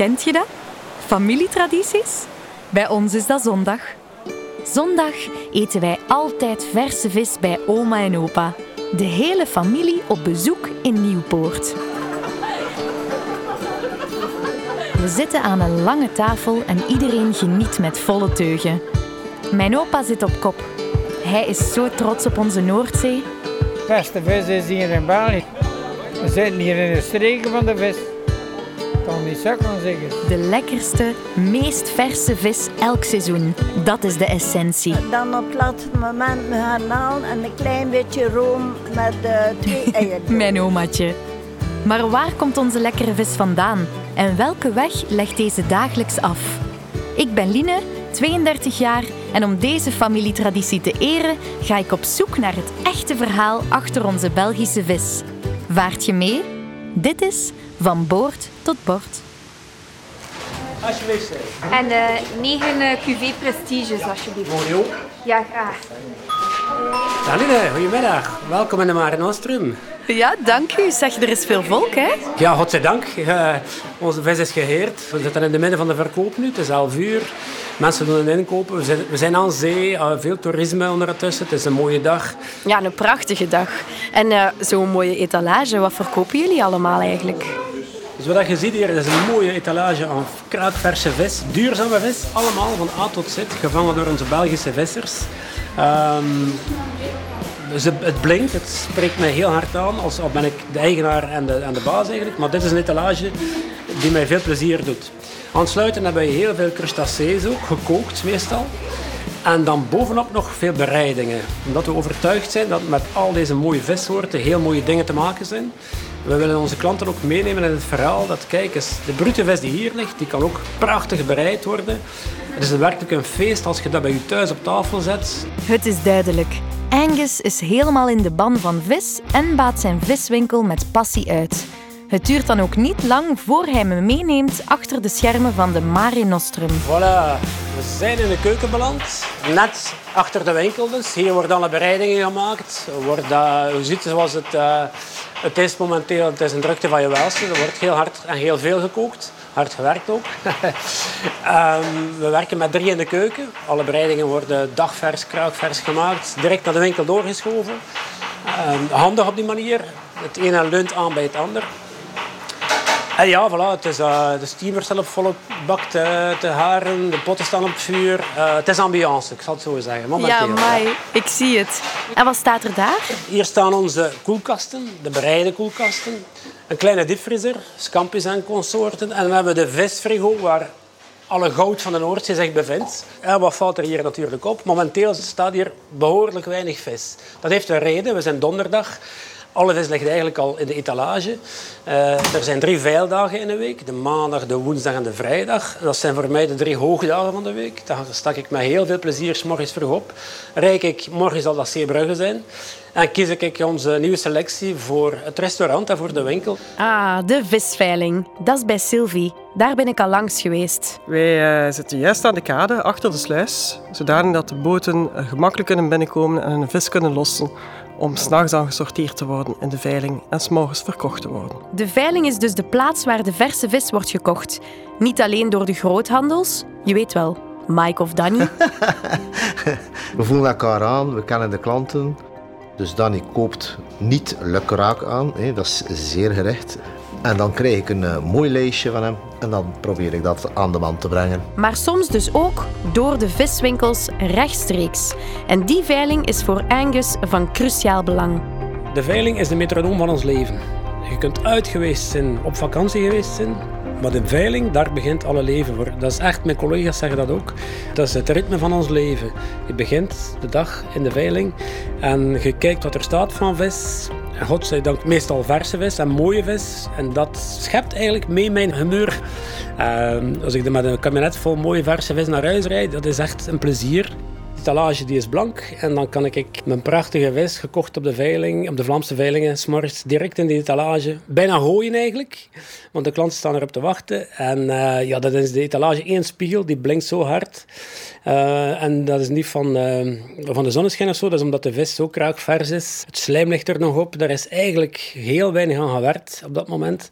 Kent je dat? Familietradities? Bij ons is dat zondag. Zondag eten wij altijd verse vis bij oma en opa. De hele familie op bezoek in Nieuwpoort. We zitten aan een lange tafel en iedereen geniet met volle teugen. Mijn opa zit op kop. Hij is zo trots op onze Noordzee. beste vis is hier in België. We zitten hier in de streken van de vis. Kan niet zo kan zeggen. De lekkerste, meest verse vis elk seizoen. Dat is de essentie. Dan op het laatste moment me garnalen en een klein beetje room met eh, twee eieren. Mijn omaatje. Maar waar komt onze lekkere vis vandaan? En welke weg legt deze dagelijks af? Ik ben Line, 32 jaar, en om deze familietraditie te eren ga ik op zoek naar het echte verhaal achter onze Belgische vis. Vaart je mee? Dit is Van Boord tot Bord. Alsjeblieft. En eh 9 eh, QV Prestiges, alsjeblieft. Mooi ook. Ja, graag. Saline, goedemiddag. Welkom in de Mare Nostrum. Ja, dank u. Zeg, er is veel volk, hè? Ja, godzijdank. Eh, onze vis is geheerd. We zitten in het midden van de verkoop nu. Het is 11 uur. Mensen doen een inkopen. We zijn, we zijn aan zee. eh, veel toerisme ondertussen. Het is een mooie dag. Ja, een prachtige dag. En eh, zo'n mooie etalage, wat verkopen jullie allemaal eigenlijk? Dus wat je ziet hier, dat is een mooie etalage aan kruidverse vis. Duurzame vis. Allemaal van A tot Z. Gevangen door onze Belgische vissers. Het, het blinkt, het spreekt mij heel hard aan, als al ben ik de eigenaar en de, en de baas eigenlijk. Maar dit is een etalage die mij veel plezier doet. Aansluitend hebben we heel veel crustacés ook, gekookt meestal. En dan bovenop nog veel bereidingen. Omdat we overtuigd zijn dat met al deze mooie vissoorten heel mooie dingen te maken zijn. We willen onze klanten ook meenemen in het verhaal dat, kijk eens, de brute vis die hier ligt, die kan ook prachtig bereid worden. Het is werkelijk een feest als je dat bij je thuis op tafel zet. Het is duidelijk. Angus is helemaal in de ban van vis en baat zijn viswinkel met passie uit. Het duurt dan ook niet lang voor hij me meeneemt achter de schermen van de Mare Nostrum. Voilà, we zijn in de keuken beland. Net achter de winkel dus. Hier worden alle bereidingen gemaakt. Wordt, uh, je ziet zoals het, uh, het is momenteel, het is een drukte van je welste. Er wordt heel hard en heel veel gekookt. Hard gewerkt ook. um, we werken met drie in de keuken. Alle bereidingen worden dagvers, kruidvers gemaakt. Direct naar de winkel doorgeschoven. Um, handig op die manier. Het ene leunt aan bij het ander. En ja, voilà, het is, uh, de steamer staat op volle bak te, te haren, de potten staan op het vuur. Uh, het is ambiance, ik zal het zo zeggen. Momenteel. Ja, mai, ik zie het. En wat staat er daar? Hier staan onze koelkasten, de bereide koelkasten. Een kleine diepvriezer, scampis en consorten. En we hebben de visfrigo, waar alle goud van de Noordzee zich bevindt. En wat valt er hier natuurlijk op? Momenteel staat hier behoorlijk weinig vis. Dat heeft een reden, we zijn donderdag. Alle vis ligt eigenlijk al in de etalage. Uh, er zijn drie veildagen in een week. De maandag, de woensdag en de vrijdag. Dat zijn voor mij de drie hoogdagen van de week. Daar stak ik met heel veel plezier s morgens vroeg op. Rijk ik, morgen zal dat Zeebrugge zijn. En kies ik onze nieuwe selectie voor het restaurant en voor de winkel. Ah, de visveiling. Dat is bij Sylvie. Daar ben ik al langs geweest. Wij uh, zitten juist aan de kade, achter de sluis. Zodanig dat de boten uh, gemakkelijk kunnen binnenkomen en een vis kunnen lossen om s'nachts dan gesorteerd te worden in de veiling en s'morgens verkocht te worden. De veiling is dus de plaats waar de verse vis wordt gekocht. Niet alleen door de groothandels, je weet wel, Mike of Danny. we voelen elkaar aan, we kennen de klanten. Dus Danny koopt niet lukraak aan, hè, dat is zeer gerecht. En dan krijg ik een uh, mooi lijstje van hem en dan probeer ik dat aan de man te brengen. Maar soms dus ook door de viswinkels rechtstreeks. En die veiling is voor Angus van cruciaal belang. De veiling is de metronoom van ons leven. Je kunt uit geweest zijn, op vakantie geweest zijn, maar de veiling, daar begint alle leven voor. Dat is echt, mijn collega's zeggen dat ook. Dat is het ritme van ons leven. Je begint de dag in de veiling en je kijkt wat er staat van vis. Godzijdank meestal verse vis en mooie vis. En dat schept eigenlijk mee mijn humeur. Uh, als ik er met een kabinet vol mooie verse vis naar huis rijd, dat is echt een plezier. Talage die is blank en dan kan ik mijn prachtige vis, gekocht op de veiling, op de Vlaamse veilingen, s'morgens direct in die etalage. Bijna gooien eigenlijk, want de klanten staan erop te wachten. En uh, ja, dat is de etalage één spiegel, die blinkt zo hard. Uh, en dat is niet van, uh, van de zonneschijn of zo, dat is omdat de vis zo kraakvers is. Het slijm ligt er nog op, daar is eigenlijk heel weinig aan gewerkt op dat moment.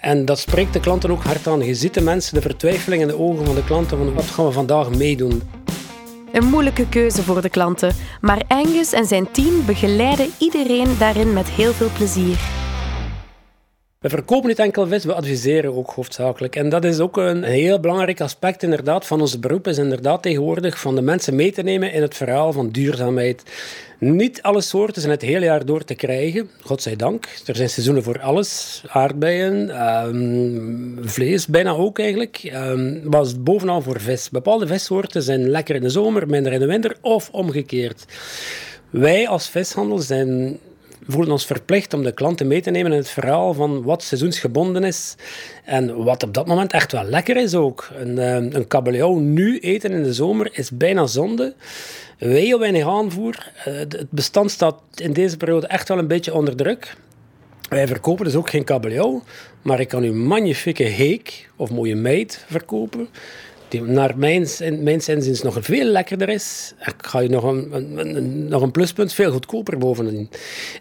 En dat spreekt de klanten ook hard aan. Je ziet de mensen, de vertwijfeling in de ogen van de klanten van wat gaan we vandaag meedoen. Een moeilijke keuze voor de klanten, maar Angus en zijn team begeleiden iedereen daarin met heel veel plezier. We verkopen niet enkel vis, we adviseren ook hoofdzakelijk. En dat is ook een heel belangrijk aspect inderdaad van ons beroep, is inderdaad tegenwoordig van de mensen mee te nemen in het verhaal van duurzaamheid. Niet alle soorten zijn het hele jaar door te krijgen, godzijdank. Er zijn seizoenen voor alles, aardbeien, um, vlees, bijna ook eigenlijk. Um, maar bovenal voor vis. Bepaalde vissoorten zijn lekker in de zomer, minder in de winter of omgekeerd. Wij als vishandel zijn voelen ons verplicht om de klanten mee te nemen in het verhaal van wat seizoensgebonden is en wat op dat moment echt wel lekker is ook. Een, eh, een kabeljauw nu eten in de zomer is bijna zonde. Heel weinig aanvoer. Eh, het bestand staat in deze periode echt wel een beetje onder druk. Wij verkopen dus ook geen kabeljauw, maar ik kan u magnifieke heek of mooie meid verkopen die naar mijn, mijn zinzins nog veel lekkerder is. Ik ga je nog een, nog een pluspunt, veel goedkoper bovenin.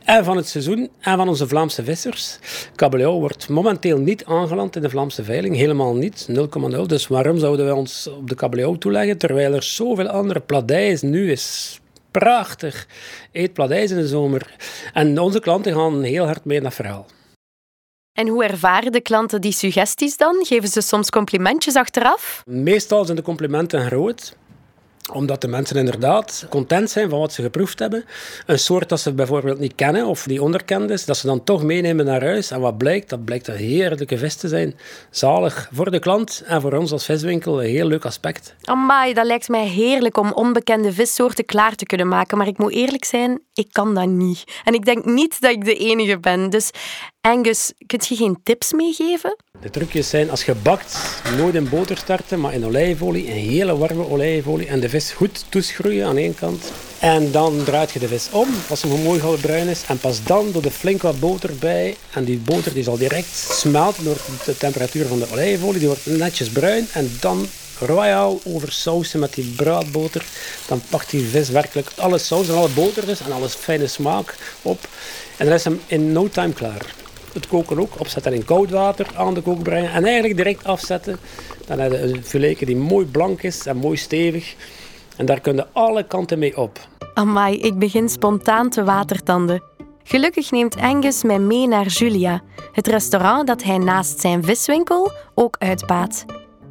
En van het seizoen en van onze Vlaamse vissers. Kabeljauw wordt momenteel niet aangeland in de Vlaamse veiling, helemaal niet, 0,0. Dus waarom zouden wij ons op de kabeljauw toeleggen, terwijl er zoveel andere pladijs nu is prachtig. Eet pladijs in de zomer. En onze klanten gaan heel hard mee in dat verhaal. En hoe ervaren de klanten die suggesties dan? Geven ze soms complimentjes achteraf? Meestal zijn de complimenten groot omdat de mensen inderdaad content zijn van wat ze geproefd hebben. Een soort dat ze bijvoorbeeld niet kennen of die onderkend is, dat ze dan toch meenemen naar huis. En wat blijkt? Dat blijkt een heerlijke vis te zijn. Zalig voor de klant en voor ons als viswinkel een heel leuk aspect. Amai, dat lijkt mij heerlijk om onbekende vissoorten klaar te kunnen maken. Maar ik moet eerlijk zijn, ik kan dat niet. En ik denk niet dat ik de enige ben. Dus Angus, kunt je geen tips meegeven? De trucjes zijn als je bakt, nooit in boter starten, maar in olijfolie, een hele warme olijfolie. En de vis goed toeschroeien aan één kant. En dan draait je de vis om, als hij mooi goudbruin is. En pas dan doe er flink wat boter bij. En die boter die zal direct smelten door de temperatuur van de olijfolie. Die wordt netjes bruin. En dan royaal oversausen met die braadboter. Dan pakt die vis werkelijk alle saus en alle boter dus en alle fijne smaak op. En dan is hem in no time klaar het koken ook. Opzetten in koud water, aan de kook brengen en eigenlijk direct afzetten. Dan heb je een filetje die mooi blank is en mooi stevig. En daar kunnen alle kanten mee op. Amai, ik begin spontaan te watertanden. Gelukkig neemt Angus mij mee naar Julia, het restaurant dat hij naast zijn viswinkel ook uitbaat.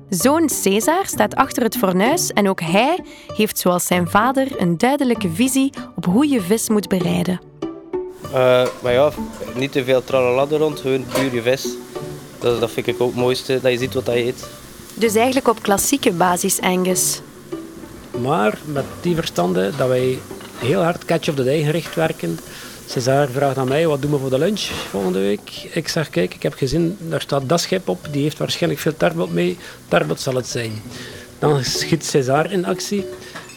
Zoon César staat achter het fornuis en ook hij heeft zoals zijn vader een duidelijke visie op hoe je vis moet bereiden. Uh, maar ja, niet te veel tralala rond, gewoon puur je vis. Dat, dat vind ik ook het mooiste, dat je ziet wat je eet. Dus eigenlijk op klassieke basis, Angus. Maar met die verstande dat wij heel hard catch of the day gericht werken. César vraagt aan mij, wat doen we voor de lunch volgende week? Ik zeg, kijk, ik heb gezien, daar staat dat schip op. Die heeft waarschijnlijk veel tarbot mee. Tarbot zal het zijn. Dan schiet César in actie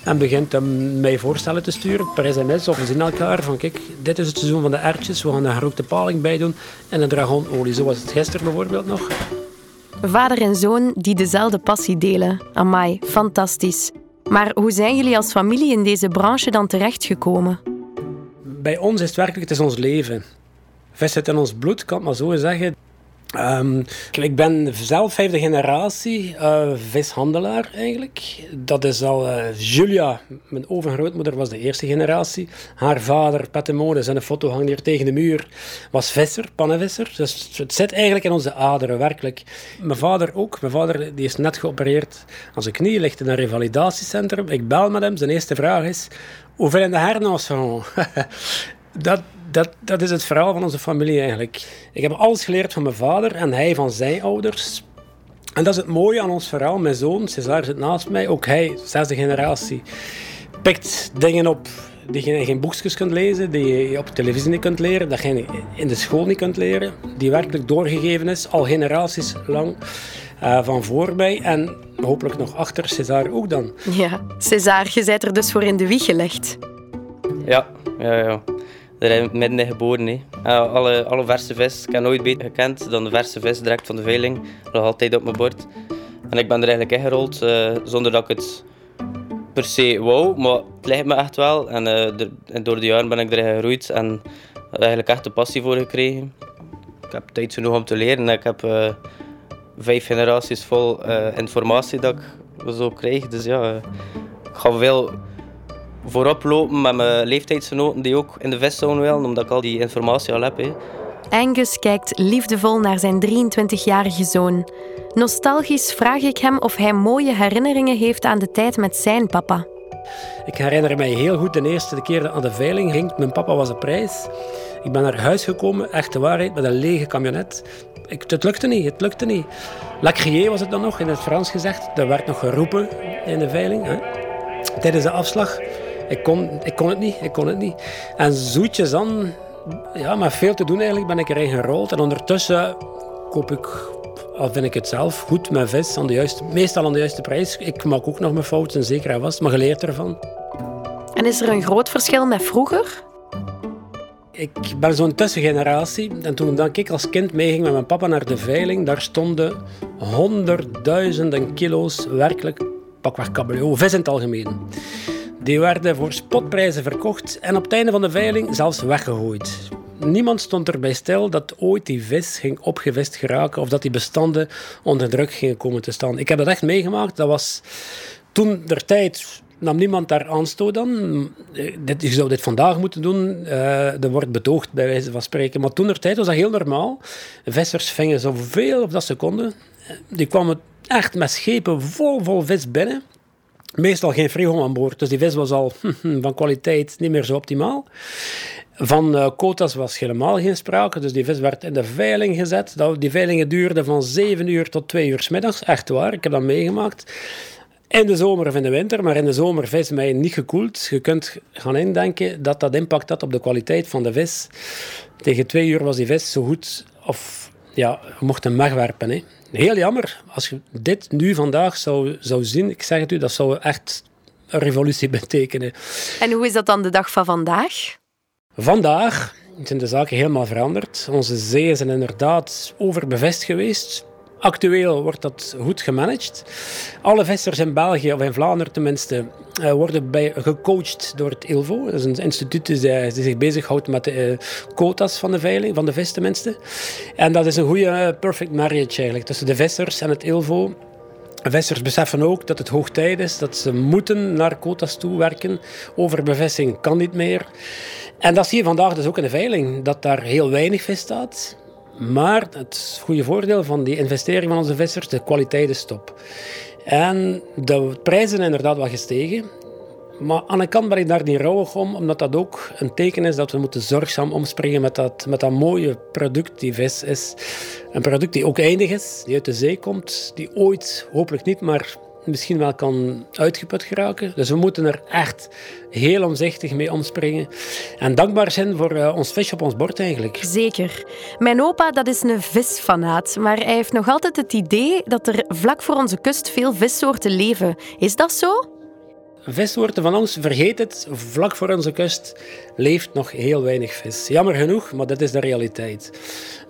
en begint hem mij voorstellen te sturen per sms of we zien elkaar van kijk, dit is het seizoen van de ertjes, we gaan een gerookte paling bij doen en een dragoonolie. Zo was het gisteren bijvoorbeeld nog. Vader en zoon die dezelfde passie delen. Amai, fantastisch. Maar hoe zijn jullie als familie in deze branche dan terechtgekomen? Bij ons is het werkelijk, het is ons leven. Vis zit in ons bloed, kan ik maar zo zeggen. Um, ik ben zelf vijfde generatie uh, vishandelaar eigenlijk. Dat is al uh, Julia, mijn overgrootmoeder, was de eerste generatie. Haar vader, Pette zijn een foto hangt hier tegen de muur, was visser, pannenvisser. Dus het zit eigenlijk in onze aderen, werkelijk. Mijn vader ook. Mijn vader die is net geopereerd aan zijn knie, ligt in een revalidatiecentrum. Ik bel met hem. Zijn eerste vraag is, hoeveel in de herna's dat, dat, dat is het verhaal van onze familie eigenlijk. Ik heb alles geleerd van mijn vader en hij van zijn ouders. En dat is het mooie aan ons verhaal. Mijn zoon, César zit naast mij, ook hij, zesde generatie, pikt dingen op die je geen boekjes kunt lezen, die je op televisie niet kunt leren, dat je in de school niet kunt leren, die werkelijk doorgegeven is, al generaties lang uh, van voorbij en hopelijk nog achter César ook dan. Ja, César, je bent er dus voor in de wieg gelegd. Ja, ja, ja. Daar heb ik midden geboren. Hè. Uh, alle, alle verse vis. Ik nooit beter gekend dan de verse vis direct van de veiling. Nog altijd op mijn bord. En ik ben er eigenlijk ingerold uh, zonder dat ik het per se wou. Maar het ligt me echt wel. En, uh, door de jaren ben ik erin gegroeid en eigenlijk echt de passie voor gekregen. ik heb tijd genoeg om te leren. Ik heb uh, vijf generaties vol informatie dat ik zo krijg. Dus ja, ik ga veel voorop lopen met mijn leeftijdsgenoten die ook in de vistzone willen, omdat ik al die informatie al heb. Hè. Angus kijkt liefdevol naar zijn 23-jarige zoon. Nostalgisch vraag ik hem of hij mooie herinneringen heeft aan de tijd met zijn papa. Ik herinner mij heel goed de eerste keer dat aan de veiling ging. Mijn papa was op prijs. Ik ben naar huis gekomen, echte waarheid, met een lege camionet. Ik, het lukte niet, het lukte niet. Lacrier was het dan nog, in het Frans gezegd. Er werd nog geroepen in de veiling. Hè. Tijdens de afslag. Ik kon, ik kon het niet, ik kon het niet. En zoetjes dan, ja, met veel te doen eigenlijk, ben ik erin gerold. En ondertussen koop ik al vind ik het zelf goed met vis, aan de juiste, meestal aan de juiste prijs. Ik maak ook nog mijn fouten, zeker en vast, maar geleerd ervan. En is er een groot verschil met vroeger? Ik ben zo'n tussengeneratie. En toen ik als kind meeging met mijn papa naar de veiling, daar stonden honderdduizenden kilo's werkelijk pakweg kabeljauw, vis in het algemeen. Die werden voor spotprijzen verkocht en op het einde van de veiling zelfs weggegooid. Niemand stond erbij stil dat ooit die vis ging opgevist geraken of dat die bestanden onder druk gingen komen te staan. Ik heb dat echt meegemaakt. Dat was toen der tijd nam niemand daar aanstoot aan. Dit, je zou dit vandaag moeten doen. Uh, er wordt betoogd, bij wijze van spreken. Maar toen der tijd was dat heel normaal. Vissers vingen zoveel of dat ze konden. Die kwamen echt met schepen vol, vol vis binnen. Meestal geen frigo aan boord, dus die vis was al van kwaliteit niet meer zo optimaal. Van uh, quota's was helemaal geen sprake, dus die vis werd in de veiling gezet. Die veilingen duurden van 7 uur tot 2 uur s middags, echt waar, ik heb dat meegemaakt. In de zomer of in de winter, maar in de zomer vis mij niet gekoeld. Je kunt gaan indenken dat dat impact had op de kwaliteit van de vis. Tegen twee uur was die vis zo goed, of ja, je mocht hem wegwerpen. Hè. Heel jammer, als je dit nu vandaag zou, zou zien, ik zeg het u, dat zou echt een revolutie betekenen. En hoe is dat dan de dag van vandaag? Vandaag zijn de zaken helemaal veranderd. Onze zeeën zijn inderdaad overbevest geweest. Actueel wordt dat goed gemanaged. Alle vissers in België, of in Vlaanderen tenminste, eh, worden bij, gecoacht door het ILVO. Dat is een instituut die, zich bezighoudt met de uh, quota's van de veiling, van de vis tenminste. En dat is een goede eh, perfect marriage eigenlijk tussen de vissers en het ILVO. Vissers beseffen ook dat het hoog tijd is, dat ze moeten naar quota's toe werken. Overbevesting kan niet meer. En dat zie je vandaag dus ook in de veiling, dat daar heel weinig vis staat. Maar het goede voordeel van die investering van onze vissers, de kwaliteit is top. En de prijzen zijn inderdaad wel gestegen. Maar aan de kant ben ik daar niet rouwig om, omdat dat ook een teken is dat we moeten zorgzaam omspringen met dat, met dat mooie product die vis is. Een product die ook eindig is, die uit de zee komt, die ooit, hopelijk niet, maar misschien wel kan uitgeput geraken. Dus we moeten er echt heel omzichtig mee omspringen. En dankbaar zijn voor uh, ons vis op ons bord eigenlijk. Zeker. Mijn opa dat is een visfanaat, maar hij heeft nog altijd het idee dat er vlak voor onze kust veel vissoorten leven. Is dat zo? Vissoorten van ons, vergeet het, vlak voor onze kust leeft nog heel weinig vis. Jammer genoeg, maar dat is de realiteit.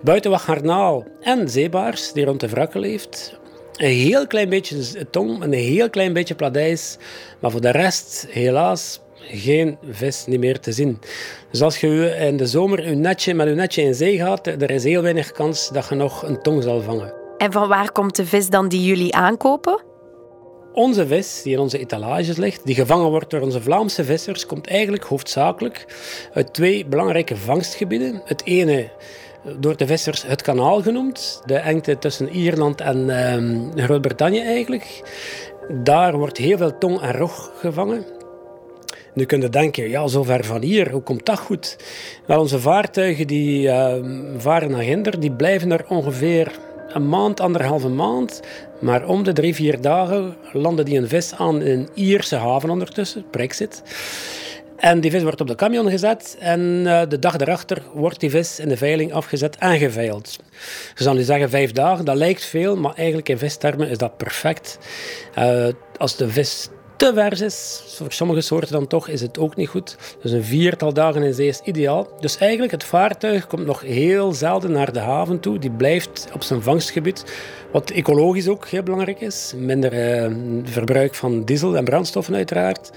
Buiten garnaal en zeebaars, die rond de wrakken leeft, een heel klein beetje tong, een heel klein beetje pladijs. Maar voor de rest, helaas, geen vis niet meer te zien. Dus als je in de zomer een netje, met een netje in zee gaat, er is heel weinig kans dat je nog een tong zal vangen. En van waar komt de vis dan die jullie aankopen? Onze vis, die in onze etalages ligt, die gevangen wordt door onze Vlaamse vissers, komt eigenlijk hoofdzakelijk uit twee belangrijke vangstgebieden. Het ene door de vissers het kanaal genoemd. De engte tussen Ierland en uh, Groot-Brittannië eigenlijk. Daar wordt heel veel tong en rog gevangen. Nu kun je denken, ja, zo ver van hier, hoe komt dat goed? Wel, onze vaartuigen die uh, varen naar Ginder, die blijven er ongeveer een maand, anderhalve maand. Maar om de drie, vier dagen landen die een vis aan in een Ierse haven ondertussen, Brexit. En die vis wordt op de camion gezet en uh, de dag erachter wordt die vis in de veiling afgezet en geveild. Je zal nu zeggen vijf dagen, dat lijkt veel, maar eigenlijk in vistermen is dat perfect. Uh, als de vis te vers is, voor sommige soorten dan toch, is het ook niet goed. Dus een viertal dagen in zee is ideaal. Dus eigenlijk, het vaartuig komt nog heel zelden naar de haven toe. Die blijft op zijn vangstgebied. Wat ecologisch ook heel belangrijk is. Minder eh, verbruik van diesel en brandstoffen uiteraard.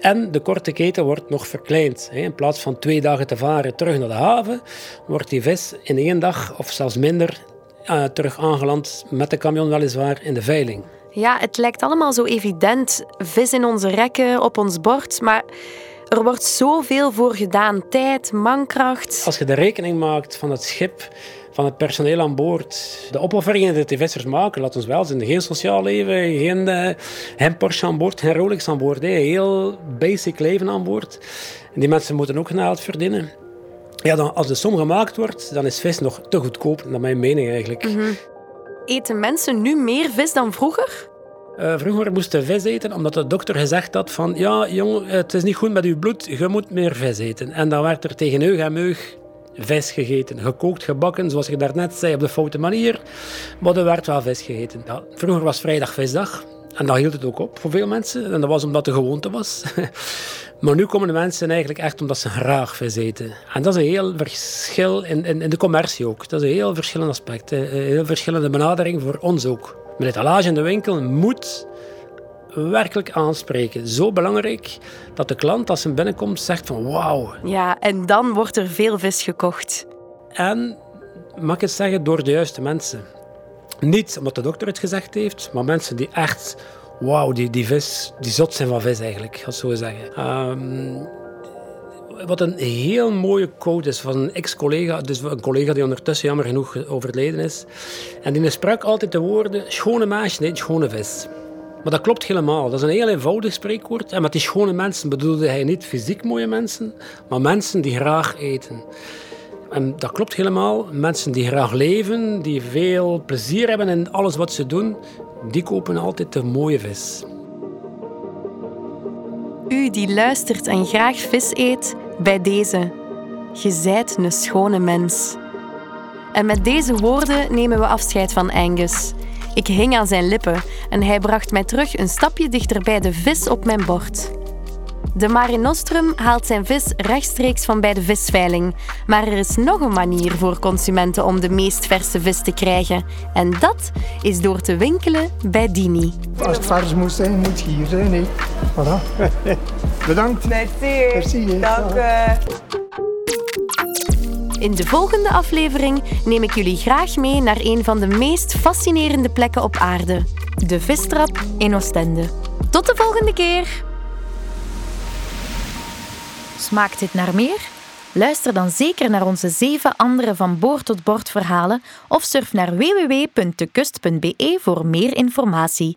En de korte keten wordt nog verkleind. In plaats van twee dagen te varen terug naar de haven, wordt die vis in één dag of zelfs minder uh, terug aangeland met de camion weliswaar in de veiling. Ja, het lijkt allemaal zo evident. Vis in onze rekken, op ons bord, maar er wordt zoveel voor gedaan. Tijd, mankracht. Als je de rekening maakt van het schip, van het personeel aan boord, de opofferingen die de vissers maken, laat ons wel zijn, geen sociaal leven, geen, uh, geen Porsche aan boord, geen Rolex aan boord, heel basic leven aan boord. En die mensen moeten ook geld verdienen. Ja, dan, als de som gemaakt wordt, dan is vis nog te goedkoop, naar mijn mening eigenlijk. Mhm. Eten mensen nu meer vis dan vroeger? Uh, vroeger moesten vis eten omdat de dokter gezegd had van ja, jong, het is niet goed met uw bloed, je moet meer vis eten. En dan werd er tegen eug en meug vis gegeten. Gekookt, gebakken, zoals ik daarnet zei, op de foute manier. Maar er werd wel vis gegeten. Ja, vroeger was vrijdag visdag. En dat hield het ook op voor veel mensen. En dat was omdat de gewoonte was. maar nu komen de mensen eigenlijk echt omdat ze graag vis eten. En dat is een heel verschil in, in, in de commercie ook. Dat is een heel verschillend aspect. Een heel verschillende benadering voor ons ook. Mijn etalage in de winkel moet werkelijk aanspreken. Zo belangrijk dat de klant als hij binnenkomt zegt van wauw. Ja, en dan wordt er veel vis gekocht. En, mag ik het zeggen, door de juiste mensen. Niet omdat de dokter het gezegd heeft, maar mensen die echt, wauw, die, die vis, die zot zijn van vis eigenlijk, het zo zeggen. Ehm, wat een heel mooie quote is van een ex-collega, dus een collega die ondertussen jammer genoeg overleden is. En die sprak altijd de woorden, schone meisje, nee, schone vis. Maar dat klopt helemaal. Dat is een heel eenvoudig spreekwoord. En met die schone mensen bedoelde hij niet fysiek mooie mensen, maar mensen die graag eten. En dat klopt helemaal. Mensen die graag leven, die veel plezier hebben in alles wat ze doen, die kopen altijd de mooie vis. U die luistert en graag vis eet, bij deze. Je zijt een schone mens. En met deze woorden nemen we afscheid van Angus. Ik hing aan zijn lippen en hij bracht mij terug een stapje dichter bij de vis op mijn bord. De Mare Nostrum haalt zijn vis rechtstreeks van bij de visveiling. Maar er is nog een manier voor consumenten om de meest verse vis te krijgen. En dat is door te winkelen bij Dini. Als het vers moet zijn, moet je hier zijn. Hè. Voilà. Bedankt. Merci. Merci. Dank. In de volgende aflevering neem ik jullie graag mee naar een van de meest fascinerende plekken op aarde: de vistrap in Oostende. Tot de volgende keer! Smaakt dit naar meer? Luister dan zeker naar onze zeven andere van boord tot bord verhalen of surf naar www.dekust.be voor meer informatie.